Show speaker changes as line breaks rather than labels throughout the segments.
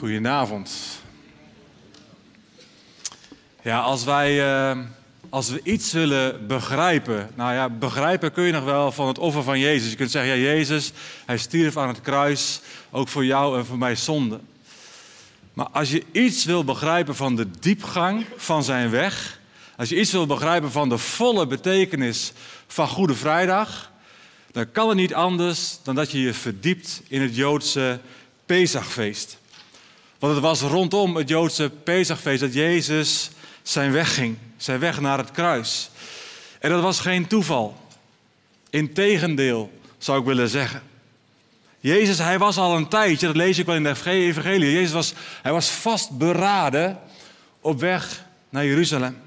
Goedenavond. Ja, als wij, eh, als we iets willen begrijpen, nou ja, begrijpen kun je nog wel van het offer van Jezus. Je kunt zeggen, ja, Jezus, hij stierf aan het kruis, ook voor jou en voor mij zonde. Maar als je iets wil begrijpen van de diepgang van zijn weg, als je iets wil begrijpen van de volle betekenis van Goede Vrijdag, dan kan het niet anders dan dat je je verdiept in het Joodse Pesachfeest. Want het was rondom het Joodse Pesachfeest dat Jezus zijn weg ging, zijn weg naar het kruis. En dat was geen toeval. Integendeel, zou ik willen zeggen. Jezus, hij was al een tijdje, dat lees ik wel in de evangelie, Jezus was, hij was vastberaden op weg naar Jeruzalem.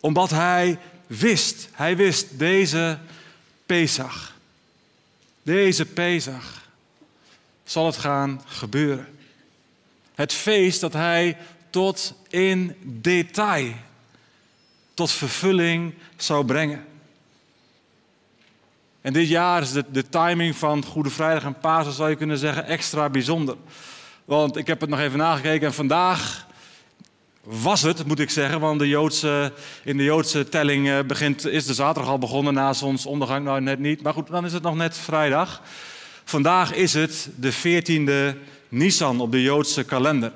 Omdat hij wist, hij wist deze Pesach, deze Pesach, zal het gaan gebeuren. Het feest dat hij tot in detail, tot vervulling zou brengen. En dit jaar is de, de timing van Goede Vrijdag en Pasen, zou je kunnen zeggen, extra bijzonder. Want ik heb het nog even nagekeken en vandaag was het, moet ik zeggen, want de Joodse, in de Joodse telling eh, begint, is de zaterdag al begonnen na zonsondergang. Nou, net niet, maar goed, dan is het nog net vrijdag. Vandaag is het de 14e Nisan op de Joodse kalender.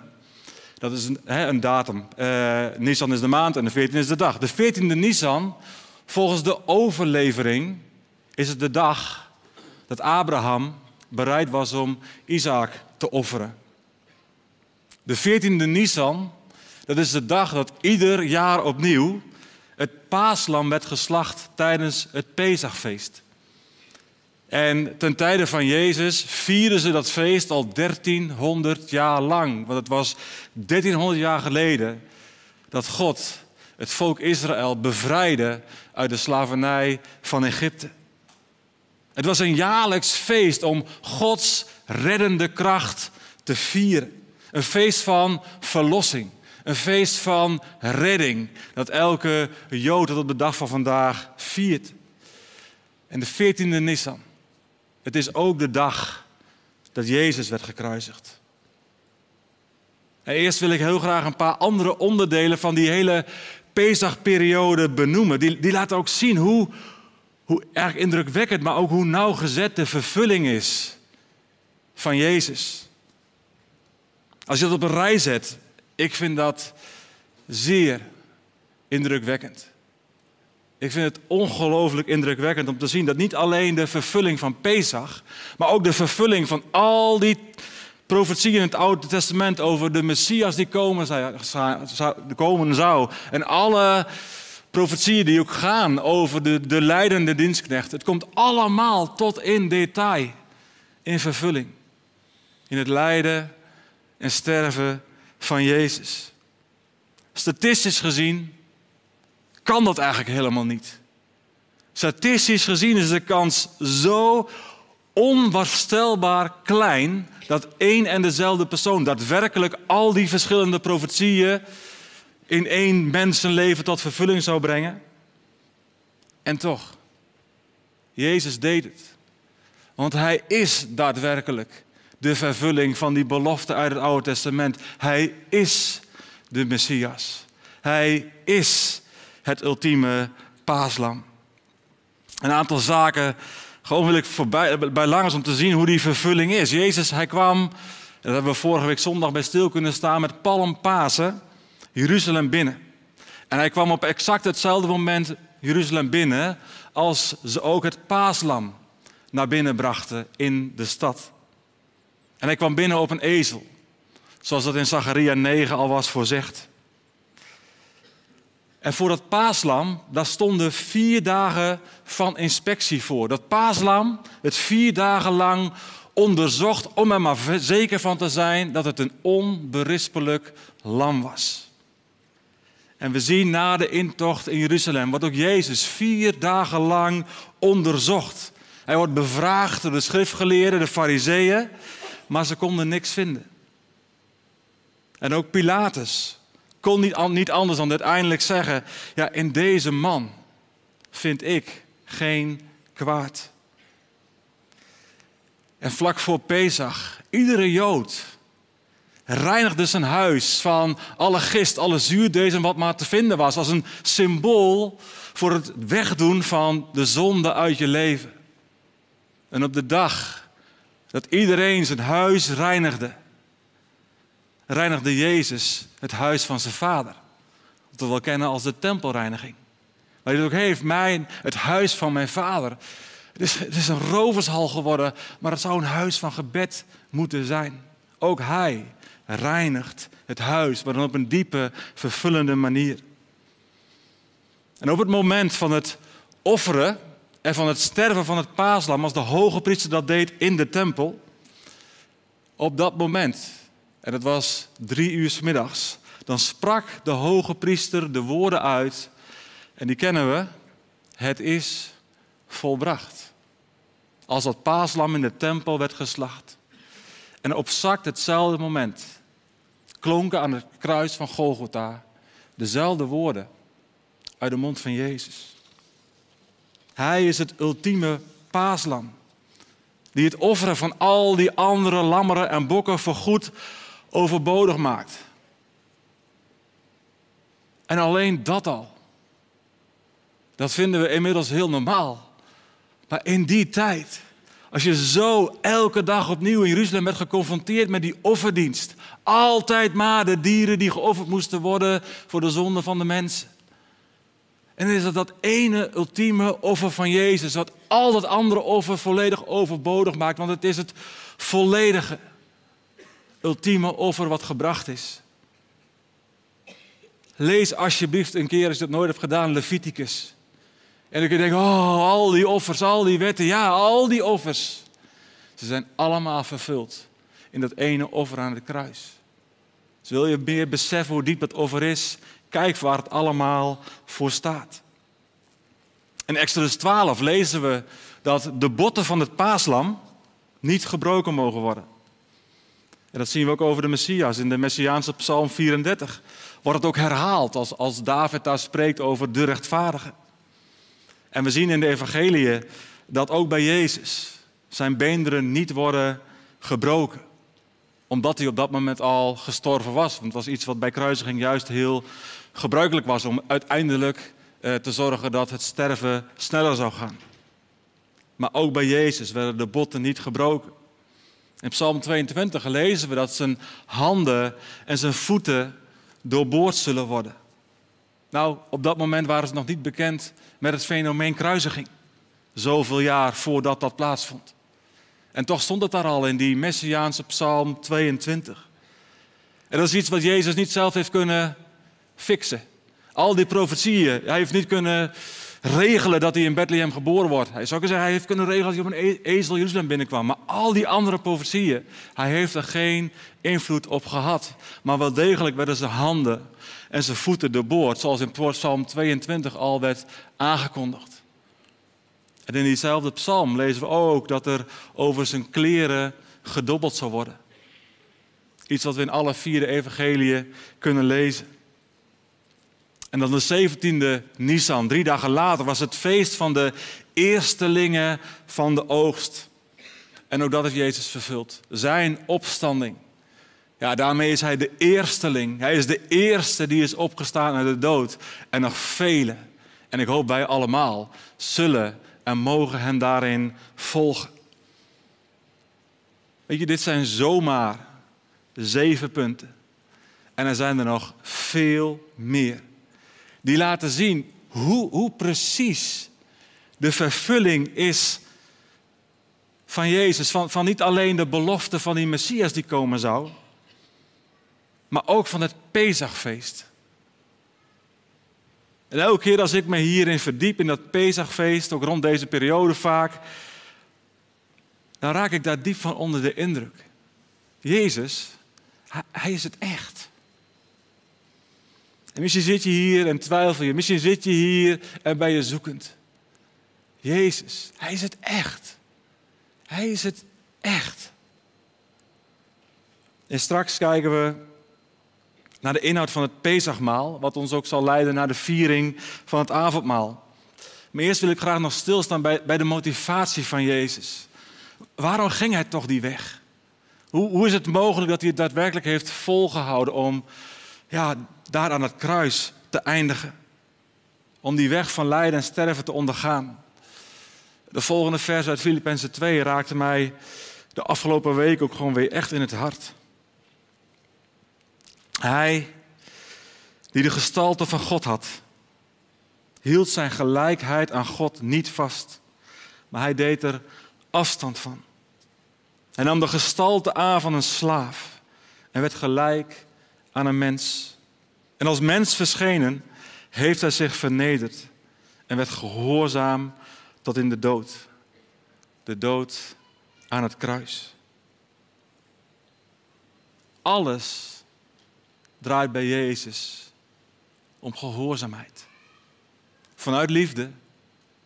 Dat is een, een datum. Uh, Nisan is de maand en de 14e is de dag. De 14e Nisan, volgens de overlevering, is het de dag dat Abraham bereid was om Isaac te offeren. De 14e Nisan, dat is de dag dat ieder jaar opnieuw het paaslam werd geslacht tijdens het Pesachfeest. En ten tijde van Jezus vierden ze dat feest al 1300 jaar lang. Want het was 1300 jaar geleden dat God het volk Israël bevrijdde uit de slavernij van Egypte. Het was een jaarlijks feest om Gods reddende kracht te vieren. Een feest van verlossing. Een feest van redding. Dat elke Jood tot op de dag van vandaag viert. En de 14e Nissan. Het is ook de dag dat Jezus werd gekruisigd. En eerst wil ik heel graag een paar andere onderdelen van die hele Pesachperiode benoemen. Die, die laten ook zien hoe, hoe erg indrukwekkend, maar ook hoe nauwgezet de vervulling is van Jezus. Als je dat op een rij zet, ik vind dat zeer indrukwekkend. Ik vind het ongelooflijk indrukwekkend om te zien dat niet alleen de vervulling van Pesach, maar ook de vervulling van al die profetieën in het Oude Testament over de Messias die komen zou, zou. En alle profetieën die ook gaan over de, de leidende dienstknecht. Het komt allemaal tot in detail in vervulling. In het lijden en sterven van Jezus. Statistisch gezien kan dat eigenlijk helemaal niet. Statistisch gezien is de kans zo onvoorstelbaar klein dat één en dezelfde persoon daadwerkelijk al die verschillende profetieën in één mensenleven tot vervulling zou brengen. En toch, Jezus deed het. Want hij is daadwerkelijk de vervulling van die belofte uit het Oude Testament. Hij is de Messias. Hij is het ultieme paaslam. Een aantal zaken, gewoon wil ik voorbij, bij langs om te zien hoe die vervulling is. Jezus, hij kwam, dat hebben we vorige week zondag bij stil kunnen staan, met Pasen, Jeruzalem binnen. En hij kwam op exact hetzelfde moment Jeruzalem binnen als ze ook het paaslam naar binnen brachten in de stad. En hij kwam binnen op een ezel, zoals dat in Zacharia 9 al was voorzegd. En voor dat paaslam, daar stonden vier dagen van inspectie voor. Dat paaslam, het vier dagen lang onderzocht om er maar zeker van te zijn dat het een onberispelijk lam was. En we zien na de intocht in Jeruzalem, wordt ook Jezus vier dagen lang onderzocht. Hij wordt bevraagd door de schriftgeleerden, de fariseeën, maar ze konden niks vinden. En ook Pilatus, kon niet, niet anders dan uiteindelijk zeggen: Ja, in deze man vind ik geen kwaad. En vlak voor Pesach, iedere Jood reinigde zijn huis van alle gist, alle zuurdees en wat maar te vinden was. Als een symbool voor het wegdoen van de zonde uit je leven. En op de dag dat iedereen zijn huis reinigde, reinigde Jezus het huis van zijn vader. Wat we wel kennen als de tempelreiniging. Maar hij ook heeft, mijn, het huis van mijn vader. Het is, is een rovershal geworden, maar het zou een huis van gebed moeten zijn. Ook hij reinigt het huis, maar dan op een diepe, vervullende manier. En op het moment van het offeren en van het sterven van het paaslam, als de hoge priester dat deed in de tempel, op dat moment, en het was drie uur s middags, dan sprak de hoge priester de woorden uit, en die kennen we, het is volbracht. Als dat paaslam in de tempel werd geslacht. En op exact hetzelfde moment klonken aan het kruis van Golgotha dezelfde woorden uit de mond van Jezus. Hij is het ultieme paaslam. Die het offeren van al die andere lammeren en bokken voorgoed overbodig maakt. En alleen dat al. Dat vinden we inmiddels heel normaal. Maar in die tijd, als je zo elke dag opnieuw in Jeruzalem werd geconfronteerd met die offerdienst. Altijd maar de dieren die geofferd moesten worden voor de zonde van de mensen. En is het dat ene ultieme offer van Jezus, wat al dat andere offer volledig overbodig maakt. Want het is het volledige, ultieme offer wat gebracht is. Lees alsjeblieft een keer, als je dat nooit hebt gedaan, Leviticus. En dan kun je denken, oh, al die offers, al die wetten, ja, al die offers. Ze zijn allemaal vervuld in dat ene offer aan het kruis. Dus wil je meer beseffen hoe diep dat offer is, kijk waar het allemaal voor staat. In Exodus 12 lezen we dat de botten van het paaslam niet gebroken mogen worden. En dat zien we ook over de Messias. In de Messiaanse Psalm 34 wordt het ook herhaald als, als David daar spreekt over de rechtvaardige. En we zien in de evangelie dat ook bij Jezus zijn beenderen niet worden gebroken. Omdat hij op dat moment al gestorven was. Want het was iets wat bij kruisiging juist heel gebruikelijk was om uiteindelijk eh, te zorgen dat het sterven sneller zou gaan. Maar ook bij Jezus werden de botten niet gebroken. In Psalm 22 lezen we dat zijn handen en zijn voeten doorboord zullen worden. Nou, op dat moment waren ze nog niet bekend met het fenomeen kruisiging. Zoveel jaar voordat dat plaatsvond. En toch stond het daar al in die Messiaanse Psalm 22. En dat is iets wat Jezus niet zelf heeft kunnen fixen. Al die profetieën, hij heeft niet kunnen regelen dat hij in Bethlehem geboren wordt. Hij zou kunnen zeggen, hij heeft kunnen regelen dat hij op een e- ezel Jeruzalem binnenkwam. Maar al die andere profetieën, hij heeft er geen invloed op gehad. Maar wel degelijk werden zijn handen en zijn voeten doorboord, zoals in Psalm 22 al werd aangekondigd. En in diezelfde psalm lezen we ook dat er over zijn kleren gedobbeld zou worden. Iets wat we in alle vier de evangeliën kunnen lezen. En dan de 17e Nisan, drie dagen later, was het feest van de eerstelingen van de oogst. En ook dat heeft Jezus vervuld. Zijn opstanding. Ja, daarmee is hij de eersteling. Hij is de eerste die is opgestaan uit de dood. En nog velen, en ik hoop wij allemaal, zullen en mogen hem daarin volgen. Weet je, dit zijn zomaar zeven punten. En er zijn er nog veel meer. Die laten zien hoe, hoe precies de vervulling is van Jezus. Van, van niet alleen de belofte van die Messias die komen zou, maar ook van het Pesachfeest. En elke keer als ik me hierin verdiep, in dat Pesachfeest, ook rond deze periode vaak, dan raak ik daar diep van onder de indruk. Jezus, hij, hij is het echt. En misschien zit je hier en twijfel je. Misschien zit je hier en ben je zoekend. Jezus, Hij is het echt. Hij is het echt. En straks kijken we naar de inhoud van het Pesachmaal, wat ons ook zal leiden naar de viering van het avondmaal. Maar eerst wil ik graag nog stilstaan bij, bij de motivatie van Jezus. Waarom ging hij toch die weg? Hoe, hoe is het mogelijk dat hij het daadwerkelijk heeft volgehouden om ja, daar aan het kruis te eindigen? Om die weg van lijden en sterven te ondergaan. De volgende vers uit Filippenzen 2 raakte mij de afgelopen week ook gewoon weer echt in het hart. Hij, die de gestalte van God had, hield zijn gelijkheid aan God niet vast, maar hij deed er afstand van. Hij nam de gestalte aan van een slaaf en werd gelijk aan een mens. En als mens verschenen, heeft hij zich vernederd en werd gehoorzaam tot in de dood. De dood aan het kruis. Alles draait bij Jezus om gehoorzaamheid. Vanuit liefde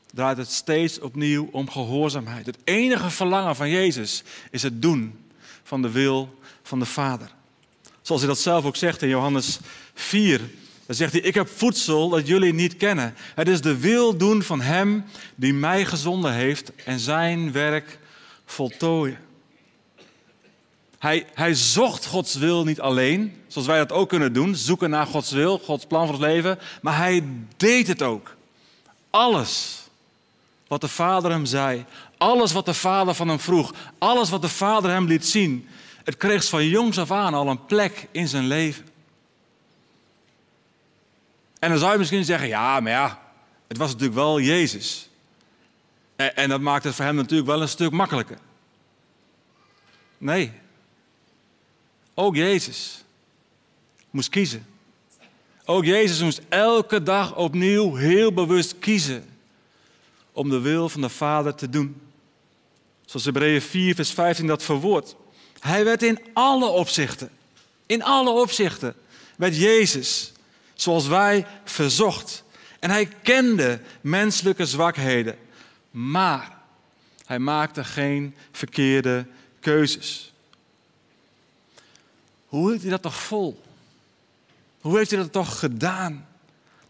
draait het steeds opnieuw om gehoorzaamheid. Het enige verlangen van Jezus is het doen van de wil van de Vader. Zoals hij dat zelf ook zegt in Johannes 4. Dan zegt hij, ik heb voedsel dat jullie niet kennen. Het is de wil doen van Hem die mij gezonden heeft en zijn werk voltooien. Hij, hij zocht Gods wil niet alleen, zoals wij dat ook kunnen doen, zoeken naar Gods wil, Gods plan voor het leven, maar hij deed het ook. Alles wat de Vader hem zei, alles wat de Vader van hem vroeg, alles wat de Vader hem liet zien, het kreeg van jongs af aan al een plek in zijn leven. En dan zou je misschien zeggen, ja, maar ja, het was natuurlijk wel Jezus. En, en dat maakt het voor hem natuurlijk wel een stuk makkelijker. Nee, ook Jezus moest kiezen. Ook Jezus moest elke dag opnieuw heel bewust kiezen om de wil van de Vader te doen. Zoals Hebreeën 4, vers 15 dat verwoordt. Hij werd in alle opzichten, in alle opzichten, werd Jezus zoals wij verzocht. En hij kende menselijke zwakheden, maar hij maakte geen verkeerde keuzes. Hoe heeft hij dat toch vol? Hoe heeft hij dat toch gedaan?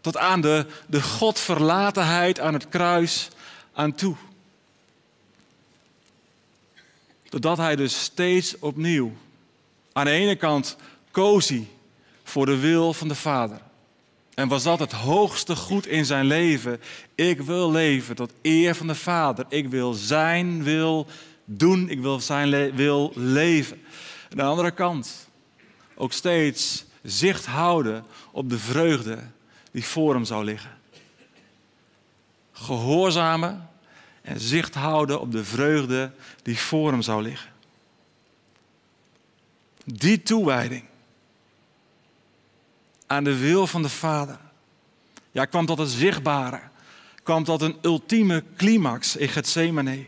Tot aan de, de Godverlatenheid aan het kruis aan toe. Totdat hij dus steeds opnieuw aan de ene kant koos hij voor de wil van de Vader. En was dat het hoogste goed in zijn leven? Ik wil leven tot eer van de Vader. Ik wil zijn wil doen. Ik wil zijn wil leven. Aan de andere kant ook steeds zicht houden op de vreugde die voor hem zou liggen. Gehoorzamen en zicht houden op de vreugde die voor hem zou liggen. Die toewijding aan de wil van de Vader. Ja, kwam tot het zichtbare. Kwam tot een ultieme climax in Gethsemane.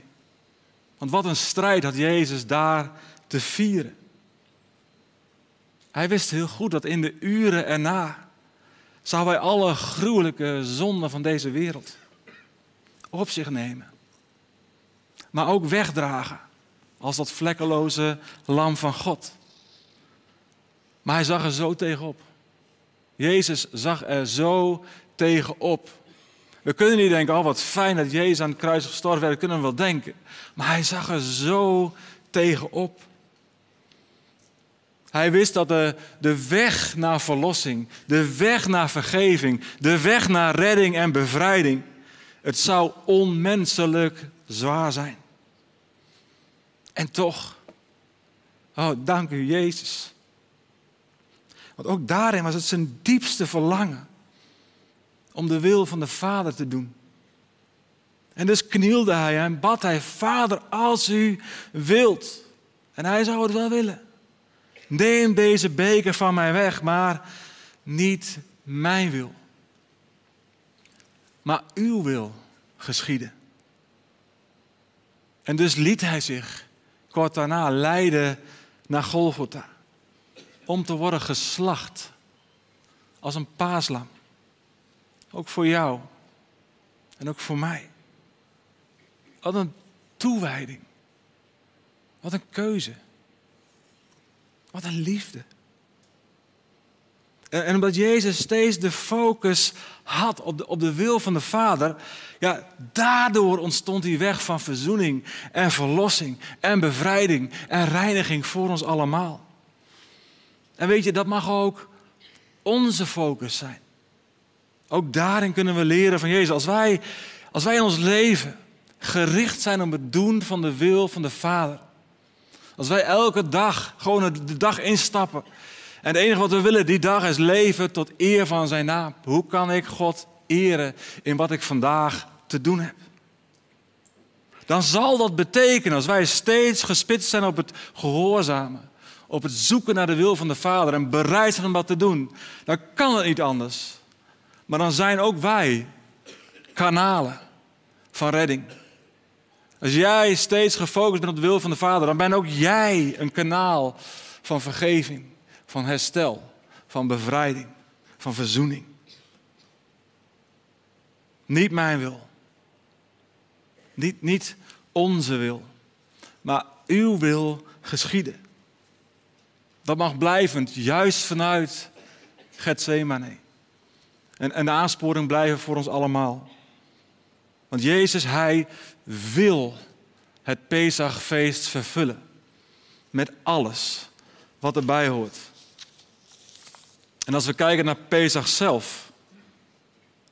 Want wat een strijd had Jezus daar te vieren. Hij wist heel goed dat in de uren erna zou hij alle gruwelijke zonden van deze wereld op zich nemen. Maar ook wegdragen als dat vlekkeloze lam van God. Maar hij zag er zo tegenop. Jezus zag er zo tegenop. We kunnen niet denken, oh wat fijn dat Jezus aan het kruis gestorven werd, dat kunnen we wel denken. Maar hij zag er zo tegenop. Hij wist dat de, de weg naar verlossing, de weg naar vergeving, de weg naar redding en bevrijding, het zou onmenselijk zwaar zijn. En toch, oh dank u Jezus. Want ook daarin was het zijn diepste verlangen om de wil van de Vader te doen. En dus knielde hij en bad hij, Vader, als u wilt. En hij zou het wel willen. Neem deze beker van mij weg, maar niet mijn wil. Maar uw wil geschieden. En dus liet hij zich kort daarna leiden naar Golgotha. Om te worden geslacht als een paaslam. Ook voor jou en ook voor mij. Wat een toewijding. Wat een keuze. Wat een liefde. En, en omdat Jezus steeds de focus had op de, op de wil van de Vader, ja, daardoor ontstond die weg van verzoening en verlossing en bevrijding en reiniging voor ons allemaal. En weet je, dat mag ook onze focus zijn. Ook daarin kunnen we leren van Jezus. Als wij, als wij in ons leven gericht zijn op het doen van de wil van de Vader. Als wij elke dag gewoon de dag instappen. En het enige wat we willen die dag is leven tot eer van zijn naam. Hoe kan ik God eren in wat ik vandaag te doen heb? Dan zal dat betekenen, als wij steeds gespitst zijn op het gehoorzamen, op het zoeken naar de wil van de Vader en bereid zijn om dat te doen, dan kan het niet anders. Maar dan zijn ook wij kanalen van redding. Als jij steeds gefocust bent op de wil van de Vader, dan ben ook jij een kanaal van vergeving, van herstel, van bevrijding, van verzoening. Niet mijn wil. Niet, niet onze wil. Maar uw wil geschieden. Dat mag blijvend, juist vanuit Gethsemane. En, en de aansporing blijven voor ons allemaal. Want Jezus, Hij wil het Pesachfeest vervullen. Met alles wat erbij hoort. En als we kijken naar Pesach zelf,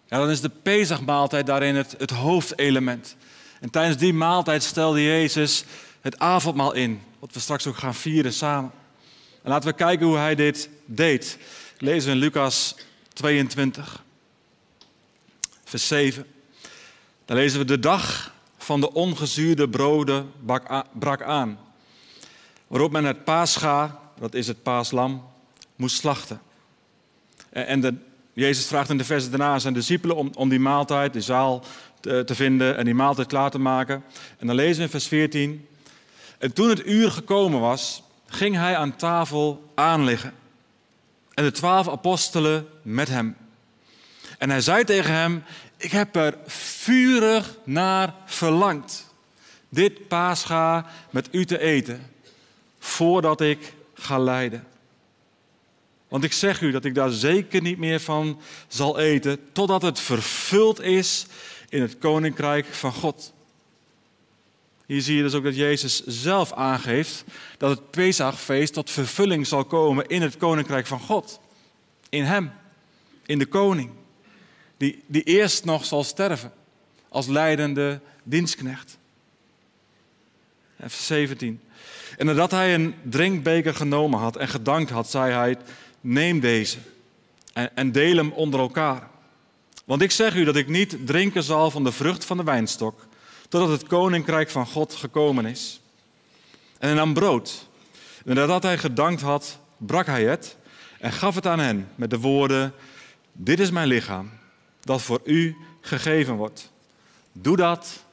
dan is de Pesachmaaltijd daarin het, het hoofdelement. En tijdens die maaltijd stelde Jezus het avondmaal in, wat we straks ook gaan vieren samen. En laten we kijken hoe hij dit deed. Ik lees in Lucas 22, vers 7. Dan lezen we de dag van de ongezuurde broden brak aan. Waarop men het paascha, dat is het paaslam, moest slachten. En de, Jezus vraagt in de versen daarna zijn discipelen om, om die maaltijd, die zaal te, te vinden en die maaltijd klaar te maken. En dan lezen we in vers 14. En toen het uur gekomen was, ging hij aan tafel aanliggen. En de twaalf apostelen met hem. En hij zei tegen hem: Ik heb er vurig naar verlangd. Dit paascha met u te eten, voordat ik ga lijden. Want ik zeg u dat ik daar zeker niet meer van zal eten, totdat het vervuld is in het koninkrijk van God. Hier zie je dus ook dat Jezus zelf aangeeft dat het Pesachfeest tot vervulling zal komen in het koninkrijk van God. In Hem, in de koning, die, die eerst nog zal sterven als leidende dienstknecht. Vers 17. En nadat hij een drinkbeker genomen had en gedankt had, zei hij: Neem deze en, en deel hem onder elkaar. Want ik zeg u dat ik niet drinken zal van de vrucht van de wijnstok totdat het koninkrijk van God gekomen is. En hij nam brood. En nadat hij gedankt had, brak hij het en gaf het aan hen met de woorden: Dit is mijn lichaam, dat voor u gegeven wordt. Doe dat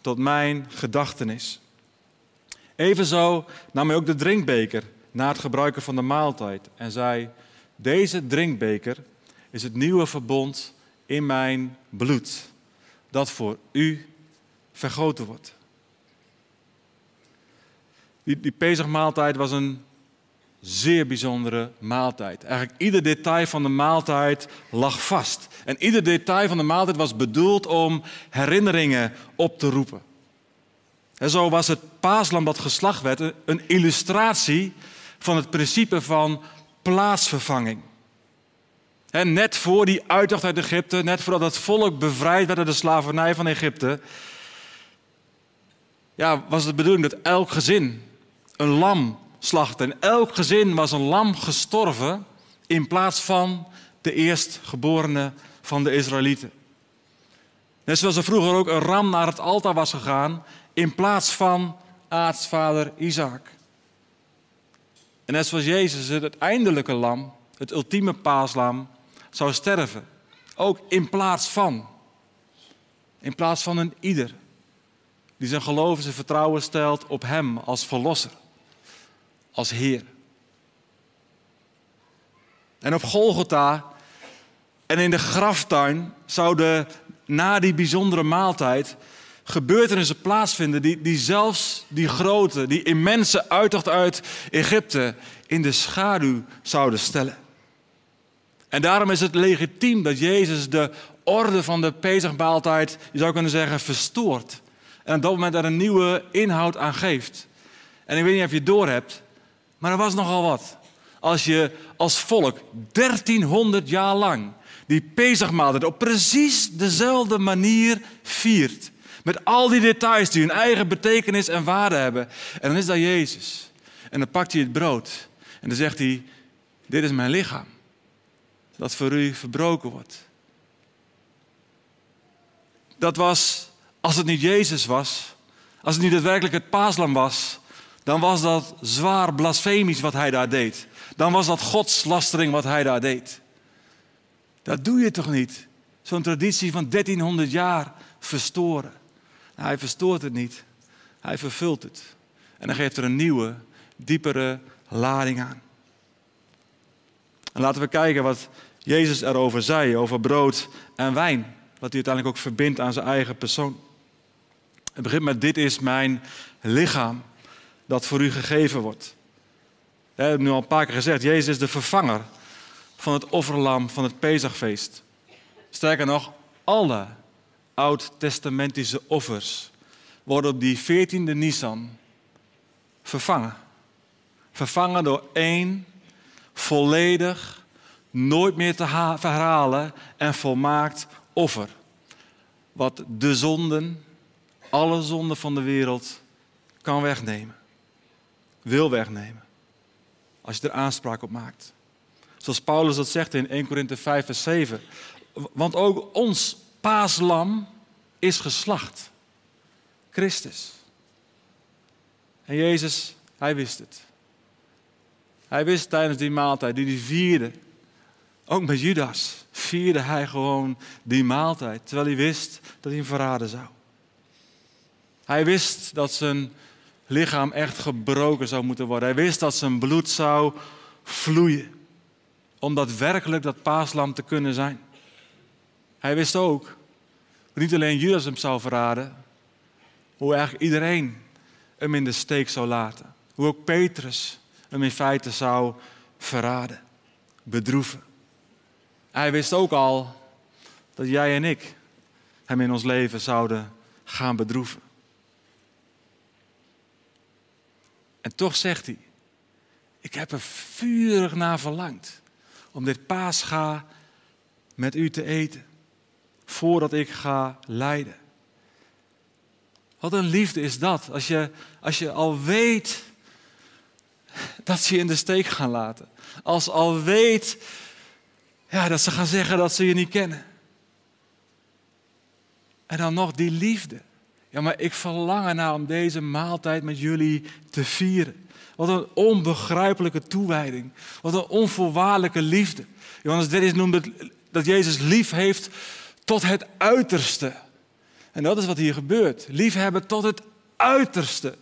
tot mijn gedachtenis. Evenzo nam hij ook de drinkbeker na het gebruiken van de maaltijd en zei: Deze drinkbeker is het nieuwe verbond in mijn bloed, dat voor u vergoten wordt. Die, die Pesachmaaltijd was een zeer bijzondere maaltijd. Eigenlijk ieder detail van de maaltijd lag vast. En ieder detail van de maaltijd was bedoeld om herinneringen op te roepen. En zo was het paaslam dat geslacht werd een illustratie van het principe van plaatsvervanging. En net voor die uittocht uit Egypte, net voordat het volk bevrijd werd uit de slavernij van Egypte, ja, was het de bedoeling dat elk gezin een lam slachtte. En elk gezin was een lam gestorven in plaats van de eerstgeborene van de Israëlieten. Net zoals er vroeger ook een ram naar het altaar was gegaan in plaats van aartsvader Isaac. En net zoals Jezus het uiteindelijke lam, het ultieme paaslam, zou sterven. Ook in plaats van. In plaats van een ieder die zijn geloof en zijn vertrouwen stelt op Hem als Verlosser, als Heer. En op Golgotha en in de graftuin zouden na die bijzondere maaltijd gebeurtenissen plaatsvinden die, die zelfs die grote, die immense uittocht uit Egypte in de schaduw zouden stellen. En daarom is het legitiem dat Jezus de orde van de Pesachmaaltijd, je zou kunnen zeggen, verstoort. En op dat moment er een nieuwe inhoud aan geeft. En ik weet niet of je het door hebt, maar er was nogal wat. Als je als volk 1300 jaar lang die Pesachmaaltijd op precies dezelfde manier viert. Met al die details die hun eigen betekenis en waarde hebben. En dan is dat Jezus. En dan pakt hij het brood. En dan zegt hij, dit is mijn lichaam. Dat voor u verbroken wordt. Dat was, als het niet Jezus was, als het niet daadwerkelijk het paaslam was, dan was dat zwaar blasfemisch wat hij daar deed. Dan was dat godslastering wat hij daar deed. Dat doe je toch niet? Zo'n traditie van 1300 jaar verstoren. Hij verstoort het niet. Hij vervult het. En dan geeft er een nieuwe, diepere lading aan. En laten we kijken wat Jezus erover zei, over brood en wijn. Wat hij uiteindelijk ook verbindt aan zijn eigen persoon. Het begint met: Dit is mijn lichaam dat voor u gegeven wordt. We hebben nu al een paar keer gezegd: Jezus is de vervanger van het offerlam van het Pesachfeest. Sterker nog, alle oud-testamentische offers worden op die 14e Nisan vervangen. Vervangen door één volledig, nooit meer te verhalen en volmaakt offer. Wat de zonden, alle zonden van de wereld kan wegnemen. Wil wegnemen. Als je er aanspraak op maakt. Zoals Paulus dat zegt in 1 Korinthe 5 vers 7. Want ook ons paaslam is geslacht. Christus. En Jezus, hij wist het. Hij wist tijdens die maaltijd die hij vierde, ook met Judas, vierde hij gewoon die maaltijd, terwijl hij wist dat hij hem verraden zou. Hij wist dat zijn lichaam echt gebroken zou moeten worden. Hij wist dat zijn bloed zou vloeien om daadwerkelijk dat paaslam te kunnen zijn. Hij wist ook, dat niet alleen Judas hem zou verraden, hoe eigenlijk iedereen hem in de steek zou laten. Hoe ook Petrus hem in feite zou verraden, bedroeven. Hij wist ook al dat jij en ik hem in ons leven zouden gaan bedroeven. En toch zegt hij, ik heb er vurig naar verlangd om dit paascha met u te eten, voordat ik ga lijden. Wat een liefde is dat, als je, als je al weet dat ze je in de steek gaan laten. Als al weet ja, dat ze gaan zeggen dat ze je niet kennen. En dan nog die liefde. Ja, maar ik verlang ernaar om deze maaltijd met jullie te vieren. Wat een onbegrijpelijke toewijding. Wat een onvoorwaardelijke liefde. Johannes 13 noemt het dat Jezus lief heeft tot het uiterste. En dat is wat hier gebeurt. Liefhebben tot het uiterste.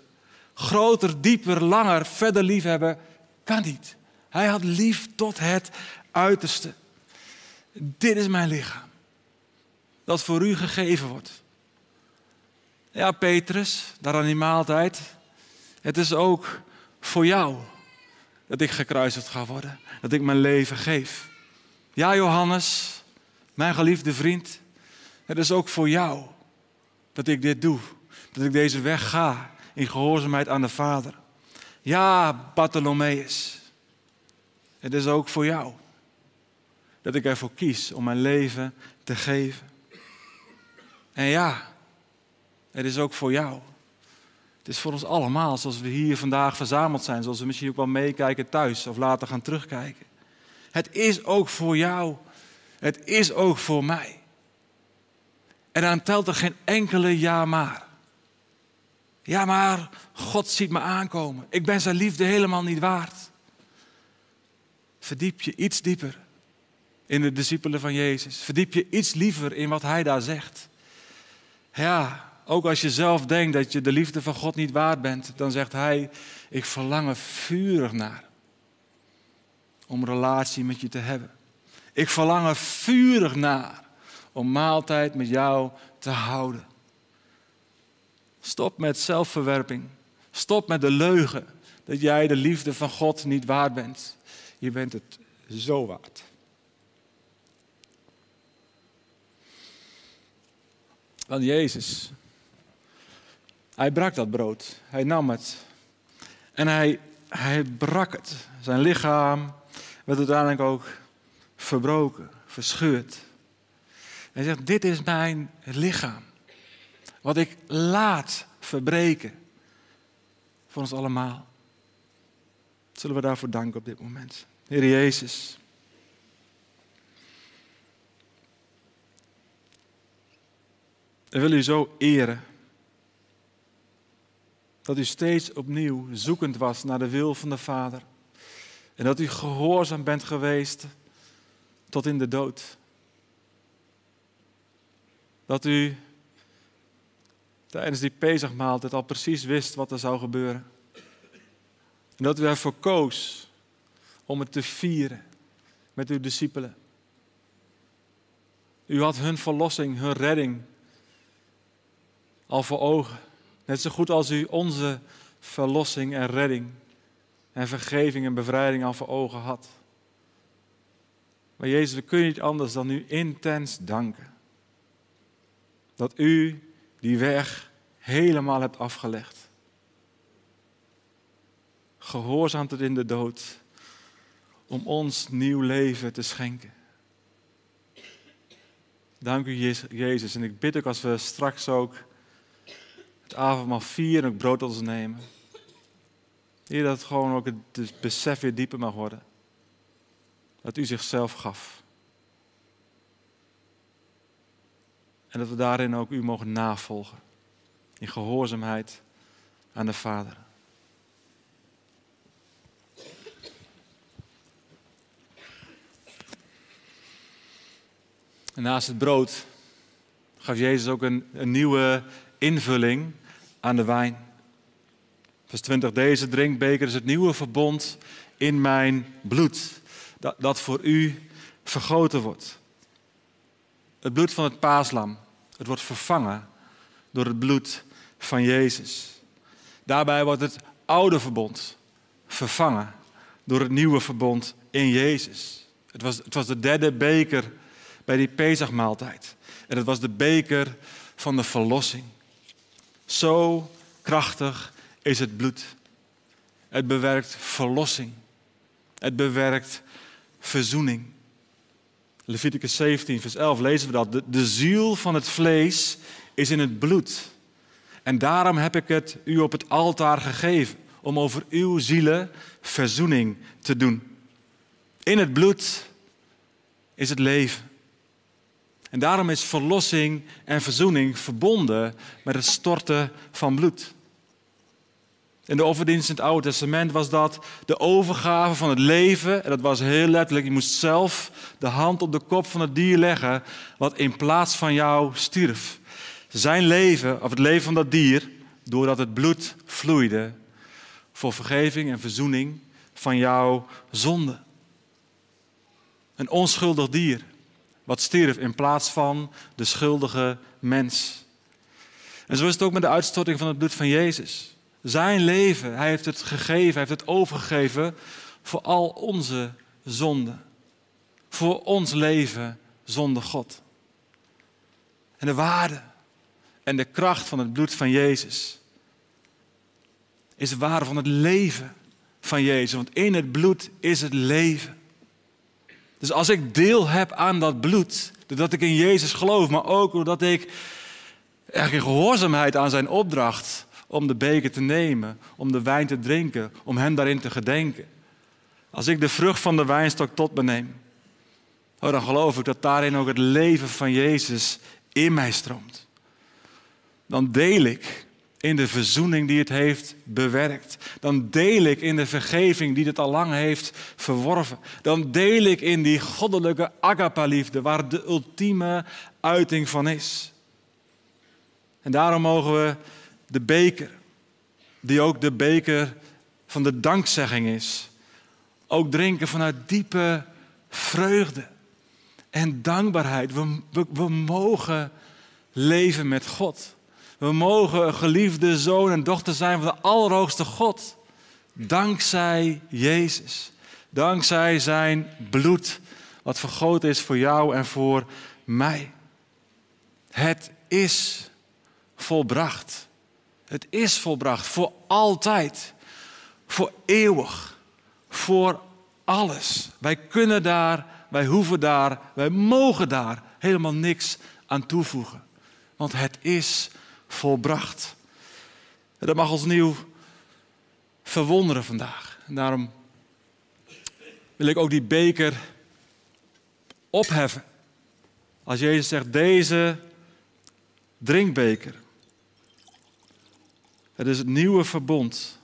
Groter, dieper, langer, verder liefhebben kan niet. Hij had lief tot het uiterste. Dit is mijn lichaam. Dat voor u gegeven wordt. Ja, Petrus, daar aan die maaltijd. Het is ook voor jou dat ik gekruisigd ga worden. Dat ik mijn leven geef. Ja, Johannes, mijn geliefde vriend. Het is ook voor jou dat ik dit doe. Dat ik deze weg ga in gehoorzaamheid aan de Vader. Ja, Bartholomeus. Het is ook voor jou dat ik ervoor kies om mijn leven te geven. En ja, het is ook voor jou. Het is voor ons allemaal, zoals we hier vandaag verzameld zijn, zoals we misschien ook wel meekijken thuis of later gaan terugkijken. Het is ook voor jou. Het is ook voor mij. En dan telt er geen enkele ja maar. Ja, maar God ziet me aankomen. Ik ben zijn liefde helemaal niet waard. Verdiep je iets dieper in de discipelen van Jezus. Verdiep je iets liever in wat hij daar zegt. Ja, ook als je zelf denkt dat je de liefde van God niet waard bent, dan zegt hij: Ik verlang er vurig naar om relatie met je te hebben. Ik verlang er vurig naar om maaltijd met jou te houden. Stop met zelfverwerping. Stop met de leugen dat jij de liefde van God niet waard bent. Je bent het zo waard. Want Jezus, hij brak dat brood. Hij nam het. En hij, hij brak het. Zijn lichaam werd uiteindelijk ook verbroken, verscheurd. Hij zegt, dit is mijn lichaam. Wat ik laat verbreken. Voor ons allemaal. Zullen we daarvoor danken op dit moment. Heer Jezus. Ik wil u zo eren. Dat u steeds opnieuw zoekend was naar de wil van de Vader. En dat u gehoorzaam bent geweest tot in de dood. Dat u tijdens die Pesachmaaltijd al precies wist wat er zou gebeuren. En dat u ervoor koos om het te vieren met uw discipelen. U had hun verlossing, hun redding al voor ogen. Net zo goed als u onze verlossing en redding en vergeving en bevrijding al voor ogen had. Maar Jezus, we kunnen niet anders dan u intens danken. Dat u die weg helemaal hebt afgelegd. Gehoorzaam tot in de dood. Om ons nieuw leven te schenken. Dank u, Jezus. En ik bid ook als we straks ook het avondmaal vieren en ook brood ons nemen. Heer, dat het gewoon ook het besef weer dieper mag worden. Dat u zichzelf gaf. En dat we daarin ook u mogen navolgen. In gehoorzaamheid aan de Vader. Naast het brood gaf Jezus ook een, een nieuwe invulling aan de wijn. Vers 20, deze drinkbeker is het nieuwe verbond in mijn bloed, dat, dat voor u vergoten wordt. Het bloed van het paaslam, het wordt vervangen door het bloed van Jezus. Daarbij wordt het oude verbond vervangen door het nieuwe verbond in Jezus. Het was, het was de derde beker bij die Pesachmaaltijd. En het was de beker van de verlossing. Zo krachtig is het bloed. Het bewerkt verlossing. Het bewerkt verzoening. Leviticus 17, vers 11 lezen we dat. De, de ziel van het vlees is in het bloed. En daarom heb ik het u op het altaar gegeven, om over uw zielen verzoening te doen. In het bloed is het leven. En daarom is verlossing en verzoening verbonden met het storten van bloed. In de offerdienst in het Oude Testament was dat de overgave van het leven. En dat was heel letterlijk, je moest zelf de hand op de kop van het dier leggen wat in plaats van jou stierf. Zijn leven, of het leven van dat dier, doordat het bloed vloeide voor vergeving en verzoening van jouw zonde. Een onschuldig dier wat stierf in plaats van de schuldige mens. En zo is het ook met de uitstorting van het bloed van Jezus. Zijn leven, hij heeft het gegeven, hij heeft het overgegeven voor al onze zonden. Voor ons leven zonder God. En de waarde en de kracht van het bloed van Jezus is de waarde van het leven van Jezus. Want in het bloed is het leven. Dus als ik deel heb aan dat bloed, doordat ik in Jezus geloof, maar ook doordat ik er in gehoorzaamheid aan zijn opdracht om de beker te nemen, om de wijn te drinken, om hem daarin te gedenken. Als ik de vrucht van de wijnstok tot me neem, oh, dan geloof ik dat daarin ook het leven van Jezus in mij stroomt. Dan deel ik in de verzoening die het heeft bewerkt. Dan deel ik in de vergeving die het al lang heeft verworven. Dan deel ik in die goddelijke agapaliefde waar de ultieme uiting van is. En daarom mogen we de beker, die ook de beker van de dankzegging is, ook drinken vanuit diepe vreugde en dankbaarheid. We, we, mogen leven met God. We mogen een geliefde zoon en dochter zijn van de Allerhoogste God. Dankzij Jezus. Dankzij zijn bloed, wat vergoten is voor jou en voor mij. Het is volbracht. Het is volbracht voor altijd, voor eeuwig, voor alles. Wij kunnen daar, wij hoeven daar, wij mogen daar helemaal niks aan toevoegen. Want het is volbracht. En dat mag ons nieuw verwonderen vandaag. Daarom wil ik ook die beker opheffen. Als Jezus zegt, deze drinkbeker. Het is het nieuwe verbond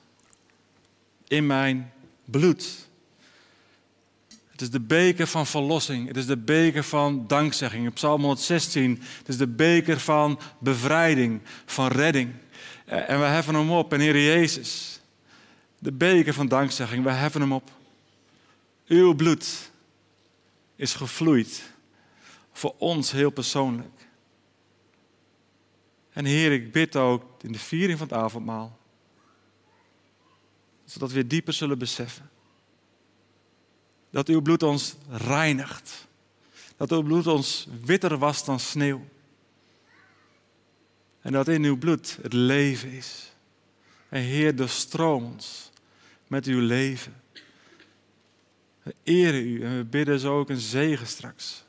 in mijn bloed. Het is de beker van verlossing. Het is de beker van dankzegging. In Psalm 116. Het is de beker van bevrijding, van redding. Eh, en we heffen hem op. En Heer Jezus, de beker van dankzegging, we heffen hem op. Uw bloed is gevloeid voor ons heel persoonlijk. En Heer, ik bid ook in de viering van het avondmaal, zodat we dieper zullen beseffen dat uw bloed ons reinigt. Dat uw bloed ons witter was dan sneeuw. En dat in uw bloed het leven is. En Heer, doorstroom ons met uw leven. We eren u en we bidden zo ook een zegen straks.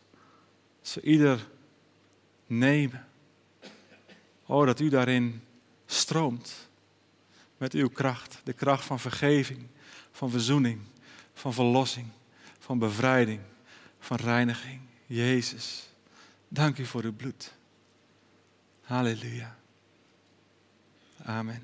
Ze ieder nemen. Oh, dat u daarin stroomt. Met uw kracht. De kracht van vergeving, van verzoening, van verlossing, van bevrijding, van reiniging. Jezus, dank u voor uw bloed. Halleluja. Amen.